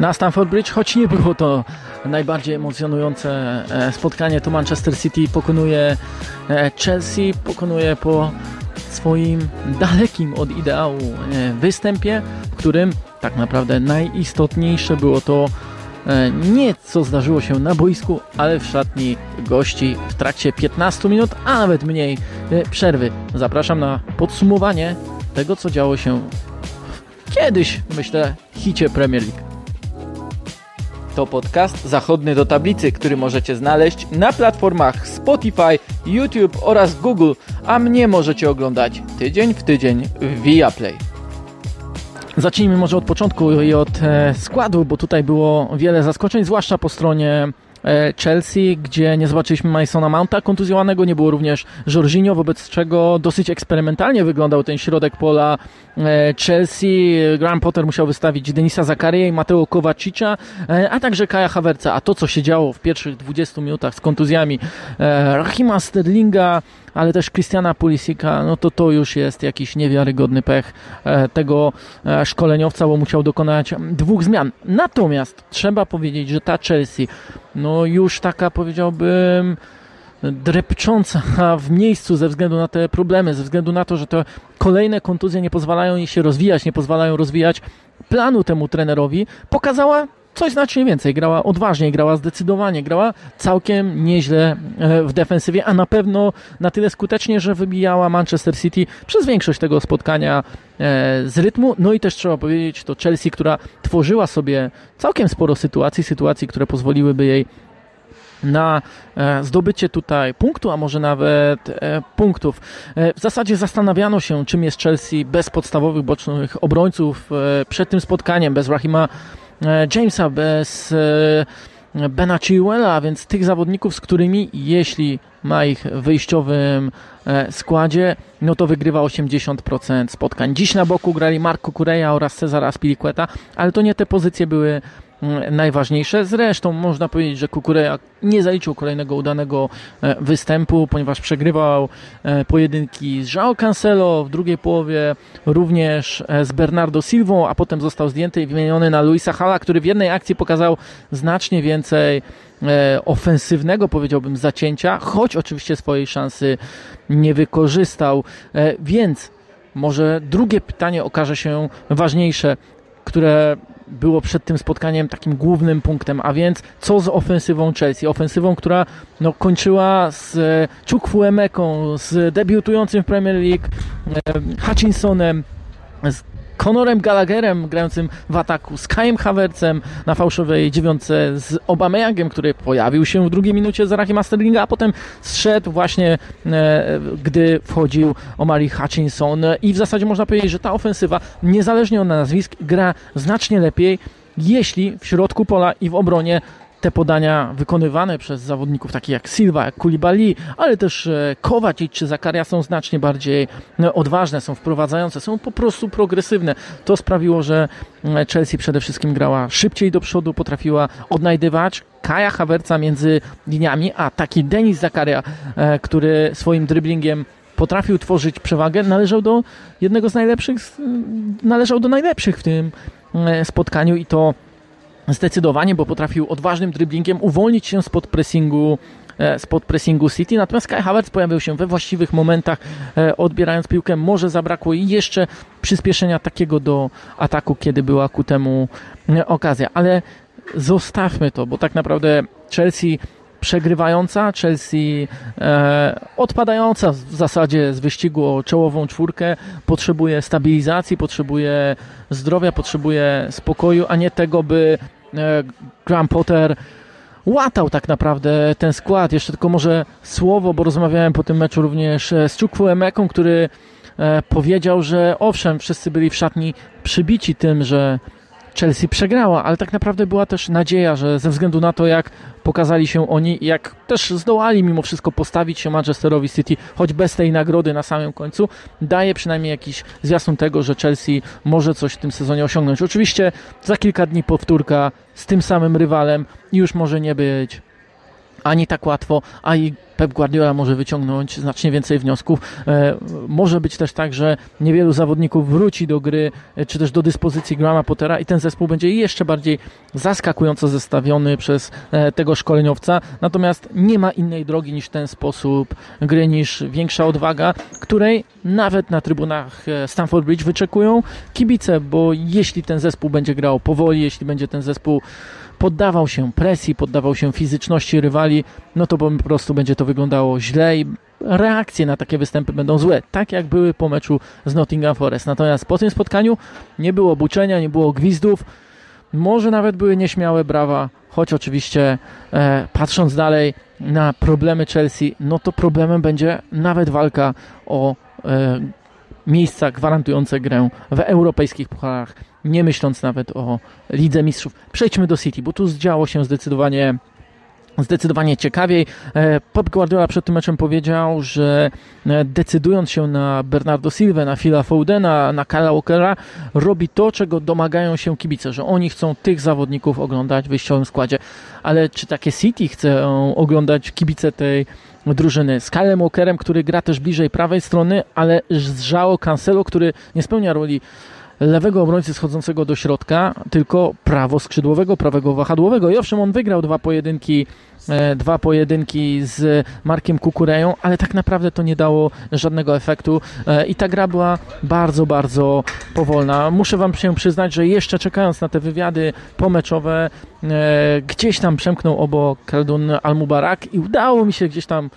na Stamford Bridge, choć nie było to najbardziej emocjonujące e, spotkanie, to Manchester City pokonuje e, Chelsea, pokonuje po swoim dalekim od ideału e, występie, w którym tak naprawdę najistotniejsze było to nie co zdarzyło się na boisku, ale w szatni gości w trakcie 15 minut, a nawet mniej przerwy. Zapraszam na podsumowanie tego, co działo się kiedyś, myślę, hicie Premier League. To podcast zachodny do tablicy, który możecie znaleźć na platformach Spotify, YouTube oraz Google, a mnie możecie oglądać tydzień w tydzień w Viaplay. Zacznijmy może od początku i od e, składu, bo tutaj było wiele zaskoczeń, zwłaszcza po stronie Chelsea, gdzie nie zobaczyliśmy Masona Mounta kontuzjowanego, nie było również Jorginho, wobec czego dosyć eksperymentalnie wyglądał ten środek pola e, Chelsea. Graham Potter musiał wystawić Denisa Zakarię i Mateo Kovacicia, e, a także Kaja Havertza. A to, co się działo w pierwszych 20 minutach z kontuzjami Rahima Sterlinga, ale też Christiana Pulisika, no to to już jest jakiś niewiarygodny pech tego szkoleniowca, bo musiał dokonać dwóch zmian. Natomiast trzeba powiedzieć, że ta Chelsea no już taka powiedziałbym drepcząca w miejscu ze względu na te problemy, ze względu na to, że te kolejne kontuzje nie pozwalają jej się rozwijać, nie pozwalają rozwijać planu temu trenerowi, pokazała coś znacznie więcej. Grała odważnie, grała zdecydowanie, grała całkiem nieźle e, w defensywie, a na pewno na tyle skutecznie, że wybijała Manchester City przez większość tego spotkania e, z rytmu. No i też trzeba powiedzieć, to Chelsea, która tworzyła sobie całkiem sporo sytuacji, sytuacji, które pozwoliłyby jej na e, zdobycie tutaj punktu, a może nawet punktów. W zasadzie zastanawiano się, czym jest Chelsea bez podstawowych bocznych obrońców przed tym spotkaniem, bez Rahima Jamesa, bez e, Bena Chilwella, więc tych zawodników, z którymi jeśli ma ich w wyjściowym e, składzie, no to wygrywa 80% spotkań. Dziś na boku grali Marco Cureja oraz Cezar Aspilicueta, ale to nie te pozycje były najważniejsze. Zresztą można powiedzieć, że Kukureja nie zaliczył kolejnego udanego e, występu, ponieważ przegrywał e, pojedynki z João Cancelo w drugiej połowie, również e, z Bernardo Silvą, a potem został zdjęty i wymieniony na Luisa Hala, który w jednej akcji pokazał znacznie więcej ofensywnego, powiedziałbym, zacięcia, choć oczywiście swojej szansy nie wykorzystał. Więc może drugie pytanie okaże się ważniejsze, które było przed tym spotkaniem takim głównym punktem, a więc co z ofensywą Chelsea? Ofensywą, która no, kończyła z e, Chukwuemeką, z debiutującym w Premier League e, Hutchinsonem, z Conorem Gallagherem grającym w ataku, z Kajem Havertzem na fałszowej dziewiątce, z Obameyangiem, który pojawił się w drugiej minucie z Rahima Sterlinga, a potem zszedł właśnie, e, gdy wchodził Omari Hutchinson. I w zasadzie można powiedzieć, że ta ofensywa, niezależnie od nazwisk, gra znacznie lepiej, jeśli w środku pola i w obronie te podania wykonywane przez zawodników takich jak Silva, jak Koulibaly, ale też e, Kovacic czy Zakaria są znacznie bardziej e, odważne, są wprowadzające, są po prostu progresywne. To sprawiło, że e, Chelsea przede wszystkim grała szybciej do przodu, potrafiła odnajdywać Kaja Havertza między liniami, a taki Denis Zakaria, który swoim driblingiem potrafił tworzyć przewagę, należał do jednego z najlepszych, należał do najlepszych w tym spotkaniu i to zdecydowanie, bo potrafił odważnym dribblingiem uwolnić się spod pressingu e, spod pressingu City, natomiast Kai Havertz pojawił się we właściwych momentach, e, odbierając piłkę, może zabrakło jeszcze przyspieszenia takiego do ataku, kiedy była ku temu e, okazja, ale zostawmy to, bo tak naprawdę Chelsea przegrywająca, Chelsea odpadająca w zasadzie z wyścigu o czołową czwórkę, potrzebuje stabilizacji, potrzebuje zdrowia, potrzebuje spokoju, a nie tego, by Graham Potter łatał tak naprawdę ten skład. Jeszcze tylko może słowo, bo rozmawiałem po tym meczu również e, z Chukwuemeką, który e, powiedział, że owszem, wszyscy byli w szatni przybici tym, że Chelsea przegrała, ale tak naprawdę była też nadzieja, że ze względu na to, jak pokazali się oni, jak też zdołali mimo wszystko postawić się Manchesterowi City, choć bez tej nagrody na samym końcu, daje przynajmniej jakiś zwiastun tego, że Chelsea może coś w tym sezonie osiągnąć. Oczywiście za kilka dni powtórka z tym samym rywalem i już może nie być ani tak łatwo, a i Pep Guardiola może wyciągnąć znacznie więcej wniosków. E, może być też tak, że niewielu zawodników wróci do gry, e, czy też do dyspozycji Grama Pottera i ten zespół będzie jeszcze bardziej zaskakująco zestawiony przez e, tego szkoleniowca. Natomiast nie ma innej drogi niż ten sposób gry, niż większa odwaga, której nawet na trybunach Stamford Bridge wyczekują kibice, bo jeśli ten zespół będzie grał powoli, jeśli będzie ten zespół poddawał się presji, poddawał się fizyczności rywali, no to po prostu będzie to wyglądało źle i reakcje na takie występy będą złe, tak jak były po meczu z Nottingham Forest. Natomiast po tym spotkaniu nie było buczenia, nie było gwizdów, może nawet były nieśmiałe brawa, choć oczywiście e, patrząc dalej na problemy Chelsea, no to problemem będzie nawet walka o e, miejsca gwarantujące grę w europejskich pucharach nie myśląc nawet o Lidze Mistrzów. Przejdźmy do City, bo tu zdziało się zdecydowanie zdecydowanie ciekawiej. E, Pep Guardiola przed tym meczem powiedział, że e, decydując się na Bernardo Silva, na Phila Foudena, na Kyle Walkera, robi to, czego domagają się kibice, że oni chcą tych zawodników oglądać w wyjściowym składzie. Ale czy takie City chce oglądać kibice tej drużyny z Kylem Walkerem, który gra też bliżej prawej strony, ale z Cancelo, który nie spełnia roli lewego obrońcy schodzącego do środka, tylko prawo skrzydłowego, prawego wahadłowego. I owszem, on wygrał dwa pojedynki e, dwa pojedynki z Markiem Kukureją, ale tak naprawdę to nie dało żadnego efektu e, i ta gra była bardzo, bardzo powolna. Muszę Wam się przyznać, że jeszcze czekając na te wywiady pomeczowe, e, gdzieś tam przemknął obok Keldun Almubarak i udało mi się gdzieś tam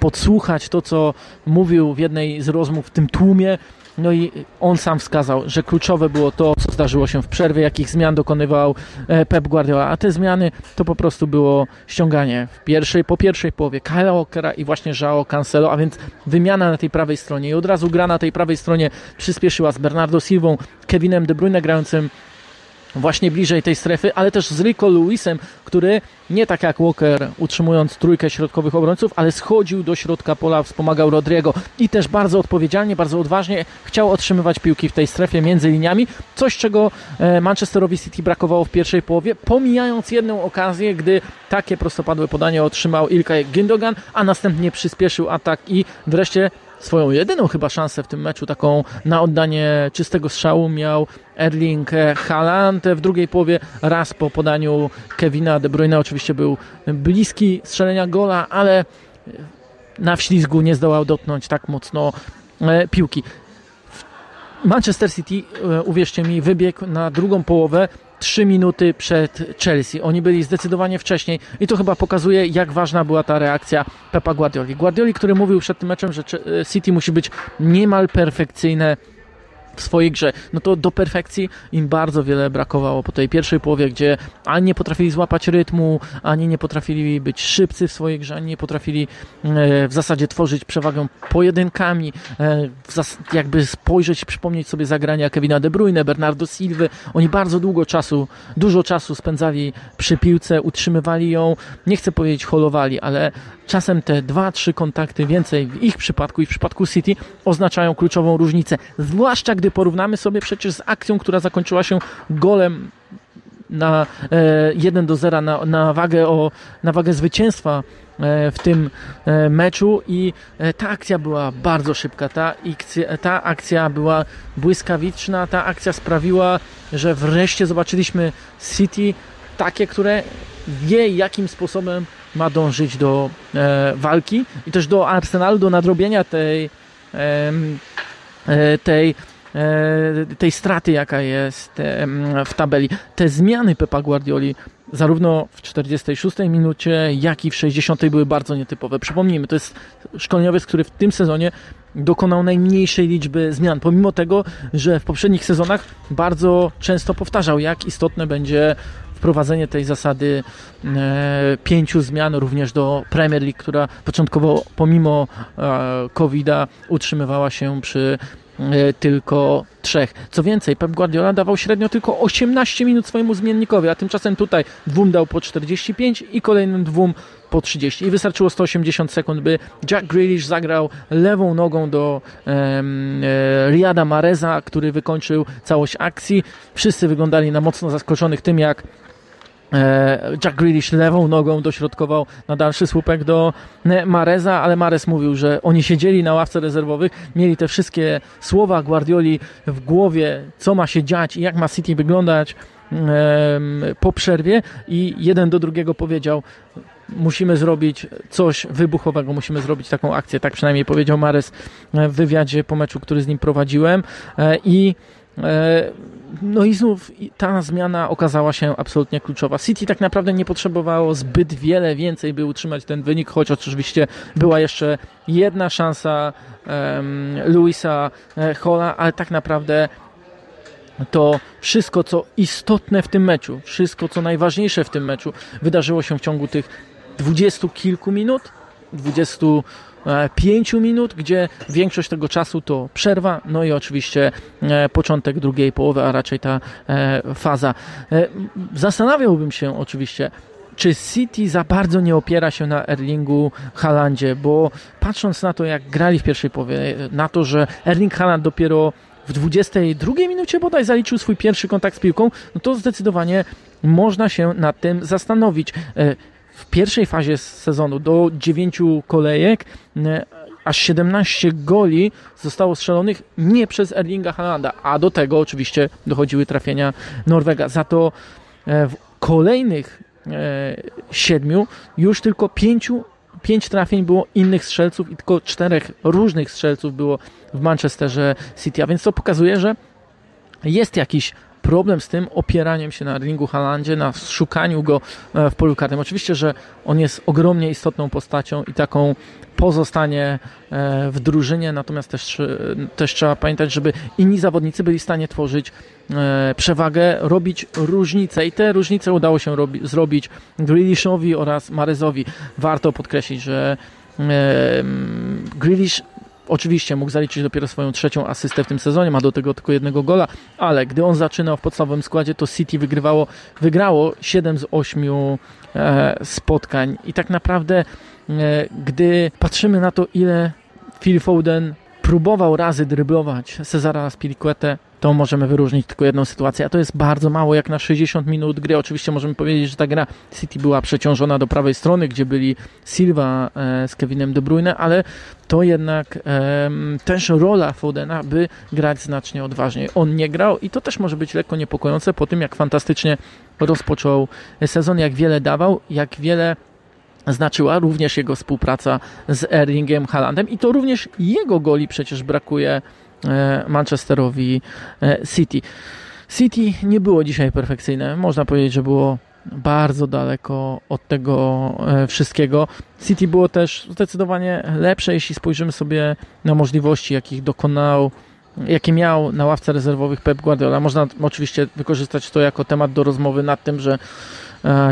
podsłuchać to, co mówił w jednej z rozmów w tym tłumie. No i on sam wskazał, że kluczowe było to, co zdarzyło się w przerwie, jakich zmian dokonywał e, Pep Guardiola, a te zmiany to po prostu było ściąganie w pierwszej, po pierwszej połowie Kyla Walkera i właśnie Joao Cancelo, a więc wymiana na tej prawej stronie. I od razu gra na tej prawej stronie przyspieszyła z Bernardo Silvą, Kevinem De Bruyne grającym właśnie bliżej tej strefy, ale też z Rico Lewisem, który nie tak jak Walker utrzymując trójkę środkowych obrońców, ale schodził do środka pola, wspomagał Rodriego i też bardzo odpowiedzialnie, bardzo odważnie chciał otrzymywać piłki w tej strefie między liniami, coś czego e, Manchesterowi City brakowało w pierwszej połowie, pomijając jedną okazję, gdy takie prostopadłe podanie otrzymał Ilkay Gündogan, a następnie przyspieszył atak i wreszcie swoją jedyną chyba szansę w tym meczu, taką na oddanie czystego strzału miał Erling Haaland. W drugiej połowie raz po podaniu Kevina De Bruyne oczywiście był bliski strzelenia gola, ale na wślizgu nie zdołał dotknąć tak mocno e, piłki. Manchester City, e, uwierzcie mi, wybiegł na drugą połowę 3 minuty przed Chelsea. Oni byli zdecydowanie wcześniej i to chyba pokazuje, jak ważna była ta reakcja Pepa Guardioli. Guardioli, który mówił przed tym meczem, że City musi być niemal perfekcyjne w swojej grze, no to do perfekcji im bardzo wiele brakowało po tej pierwszej połowie, gdzie ani nie potrafili złapać rytmu, ani nie potrafili być szybcy w swojej grze, ani nie potrafili e, w zasadzie tworzyć przewagę pojedynkami, e, jakby spojrzeć, przypomnieć sobie zagrania Kevina De Bruyne, Bernardo Silva. Oni bardzo długo czasu, dużo czasu spędzali przy piłce, utrzymywali ją, nie chcę powiedzieć holowali, ale czasem te dwa, trzy kontakty więcej w ich przypadku i w przypadku City oznaczają kluczową różnicę. Zwłaszcza gdy porównamy sobie przecież z akcją, która zakończyła się golem na e, 1 do 0 na, na, wagę o, na wagę zwycięstwa e, w tym e, meczu i e, ta akcja była bardzo szybka, ta, ikcja, ta akcja była błyskawiczna, ta akcja sprawiła, że wreszcie zobaczyliśmy City takie, które wie jakim sposobem ma dążyć do e, walki i też do Arsenalu, do nadrobienia tej, e, tej e, tej straty, jaka jest w tabeli. Te zmiany Pepa Guardioli zarówno w 46 minucie, jak i w 60 były bardzo nietypowe. Przypomnijmy, to jest szkoleniowiec, który w tym sezonie dokonał najmniejszej liczby zmian, pomimo tego, że w poprzednich sezonach bardzo często powtarzał, jak istotne będzie wprowadzenie tej zasady e, pięciu zmian również do Premier League, która początkowo pomimo e, COVID-a utrzymywała się przy e, tylko trzech. Co więcej, Pep Guardiola dawał średnio tylko 18 minut swojemu zmiennikowi, a tymczasem tutaj dwóm dał po 45 i kolejnym dwóm po 30 i wystarczyło 180 sekund, by Jack Grealish zagrał lewą nogą do um, e, Riyada Mareza, który wykończył całość akcji. Wszyscy wyglądali na mocno zaskoczonych tym, jak Jack Grealish lewą nogą dośrodkował na dalszy słupek do e, Mareza, ale Marez mówił, że oni siedzieli na ławce rezerwowych, mieli te wszystkie słowa Guardioli w głowie, co ma się dziać i jak ma City wyglądać po przerwie i jeden do drugiego powiedział musimy zrobić coś wybuchowego, musimy zrobić taką akcję, tak przynajmniej powiedział Mares w wywiadzie po meczu, który z nim prowadziłem e, i E, no i znów ta zmiana okazała się absolutnie kluczowa. City tak naprawdę nie potrzebowało zbyt wiele więcej, by utrzymać ten wynik, choć oczywiście była jeszcze jedna szansa um, Luisa e, Hola, ale tak naprawdę to wszystko, co istotne w tym meczu, wszystko, co najważniejsze w tym meczu, wydarzyło się w ciągu tych dwudziestu kilku minut, dwudziestu 5 e, minut, gdzie większość tego czasu to przerwa, no i oczywiście e, początek drugiej połowy, a raczej ta e, faza. Zastanawiałbym się oczywiście, czy City za bardzo nie opiera się na Erlingu Halandzie, bo patrząc na to, jak grali w pierwszej połowie, na to, że Erling Haaland dopiero w 22 minucie bodaj zaliczył swój pierwszy kontakt z piłką, no to zdecydowanie można się nad tym zastanowić w pierwszej fazie sezonu do 9 kolejek aż 17 goli zostało strzelonych nie przez Erlinga Haalanda, a do tego oczywiście dochodziły trafienia Norwega. Za to e, w kolejnych e, siedmiu już tylko pięciu pięć trafień było innych strzelców i tylko czterech różnych strzelców było w Manchesterze City, a więc to pokazuje, że jest jakiś problem z tym opieraniem się na Ringu Halandzie, na szukaniu go e, w polu karnym. Oczywiście, że on jest ogromnie istotną postacią i taką pozostanie e, w drużynie, natomiast też, e, też trzeba pamiętać, żeby inni zawodnicy byli w stanie tworzyć przewagę, robić różnice i te różnice udało się robi, zrobić Grealishowi oraz Marezowi. Warto podkreślić, że Grealish Oczywiście mógł zaliczyć dopiero swoją trzecią asystę w tym sezonie, ma do tego tylko jednego gola, ale gdy on zaczynał w podstawowym składzie, to City wygrywało, wygrało 7 z 8 e, spotkań. I tak naprawdę, e, gdy patrzymy na to, ile Phil Foden próbował razy dryblować Cezara Spiriquete, to możemy wyróżnić tylko jedną sytuację, a to jest bardzo mało jak na 60 minut gry. Oczywiście możemy powiedzieć, że ta gra City była przeciążona do prawej strony, gdzie byli Silva e, z Kevinem De Bruyne, ale to jednak też rola Fodena, by grać znacznie odważniej. On nie grał i to też może być lekko niepokojące po tym, jak fantastycznie rozpoczął sezon, jak wiele dawał, jak wiele znaczyła również jego współpraca z Erlingiem Haalandem i to również jego goli przecież brakuje Manchesterowi e, City. City nie było dzisiaj perfekcyjne. Można powiedzieć, że było bardzo daleko od tego e, wszystkiego. City było też zdecydowanie lepsze, jeśli spojrzymy sobie na możliwości, jakich dokonał, jakie miał na ławce rezerwowych Pep Guardiola. Można oczywiście wykorzystać to jako temat do rozmowy nad tym, że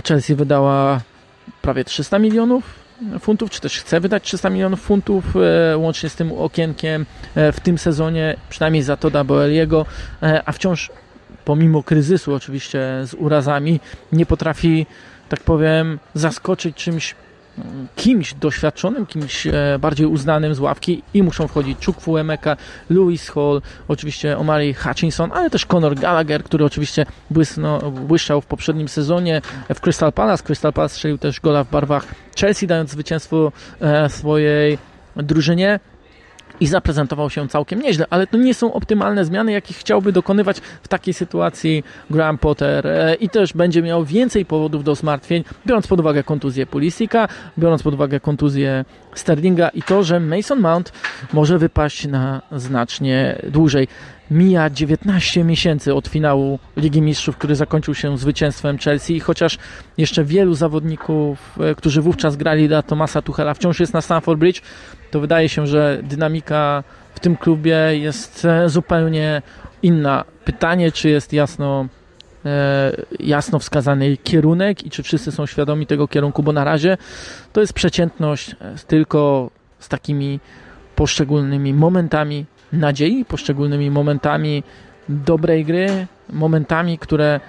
Chelsea wydała prawie 300 milionów funtów, czy też chce wydać 300 milionów funtów e, łącznie z tym okienkiem e, w tym sezonie, przynajmniej za Toda Boeliego, e, a wciąż pomimo kryzysu oczywiście z urazami nie potrafi, tak powiem, zaskoczyć czymś kimś doświadczonym, kimś e, bardziej uznanym z ławki i muszą wchodzić Chukwuemeka, Emeka, Lewis Hall, oczywiście Omari Hutchinson, ale też Conor Gallagher, który oczywiście błysno, błyszczał w poprzednim sezonie w Crystal Palace. Crystal Palace strzelił też gola w barwach Chelsea, dając zwycięstwo e, swojej drużynie i zaprezentował się całkiem nieźle, ale to nie są optymalne zmiany, jakich chciałby dokonywać w takiej sytuacji Graham Potter e, i też będzie miał więcej powodów do zmartwień, biorąc pod uwagę kontuzję Pulisika, biorąc pod uwagę kontuzję Sterlinga i to, że Mason Mount może wypaść na znacznie dłużej. Mija 19 miesięcy od finału Ligi Mistrzów, który zakończył się zwycięstwem Chelsea i chociaż jeszcze wielu zawodników, e, którzy wówczas grali dla Tomasa Tuchela wciąż jest na Stamford Bridge, to wydaje się, że dynamika w tym klubie jest e, zupełnie inna. Pytanie, czy jest jasno, e, jasno wskazany kierunek i czy wszyscy są świadomi tego kierunku, bo na razie to jest przeciętność tylko z takimi poszczególnymi momentami nadziei, poszczególnymi momentami dobrej gry, momentami, które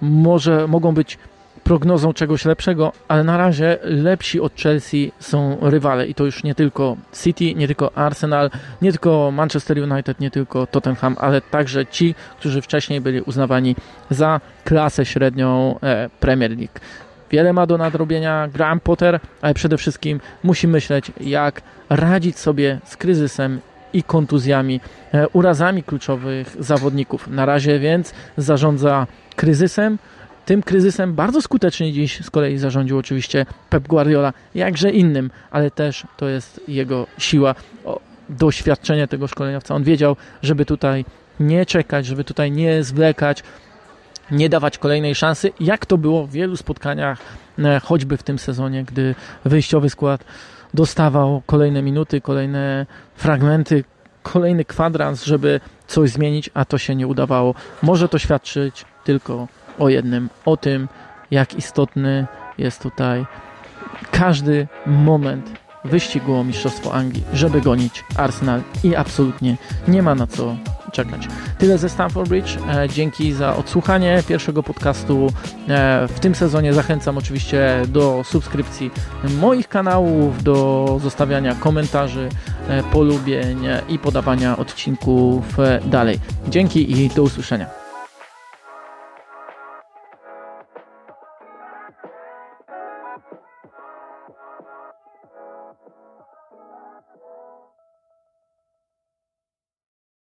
może mogą być prognozą czegoś lepszego, ale na razie lepsi od Chelsea są rywale i to już nie tylko City, nie tylko Arsenal, nie tylko Manchester United, nie tylko Tottenham, ale także ci, którzy wcześniej byli uznawani za klasę średnią e, Premier League. Wiele ma do nadrobienia Graham Potter, ale przede wszystkim musi myśleć, jak radzić sobie z kryzysem i kontuzjami, e, urazami kluczowych zawodników. Na razie więc zarządza kryzysem. Tym kryzysem bardzo skutecznie dziś z kolei zarządził oczywiście Pep Guardiola, jakże innym, ale też to jest jego siła, doświadczenie tego szkoleniowca. On wiedział, żeby tutaj nie czekać, żeby tutaj nie zwlekać, nie dawać kolejnej szansy, jak to było w wielu spotkaniach, e, choćby w tym sezonie, gdy wyjściowy skład dostawał kolejne minuty, kolejne fragmenty, kolejny kwadrans, żeby coś zmienić, a to się nie udawało. Może to świadczyć tylko o jednym, o tym, jak istotny jest tutaj każdy moment wyścigu Mistrzostwo Anglii, żeby gonić Arsenal i absolutnie nie ma na co czekać. Tyle ze Stamford Bridge. E, dzięki za odsłuchanie pierwszego podcastu e, w tym sezonie. Zachęcam oczywiście do subskrypcji moich kanałów, do zostawiania komentarzy, e, polubień i podawania odcinków dalej. Dzięki i do usłyszenia.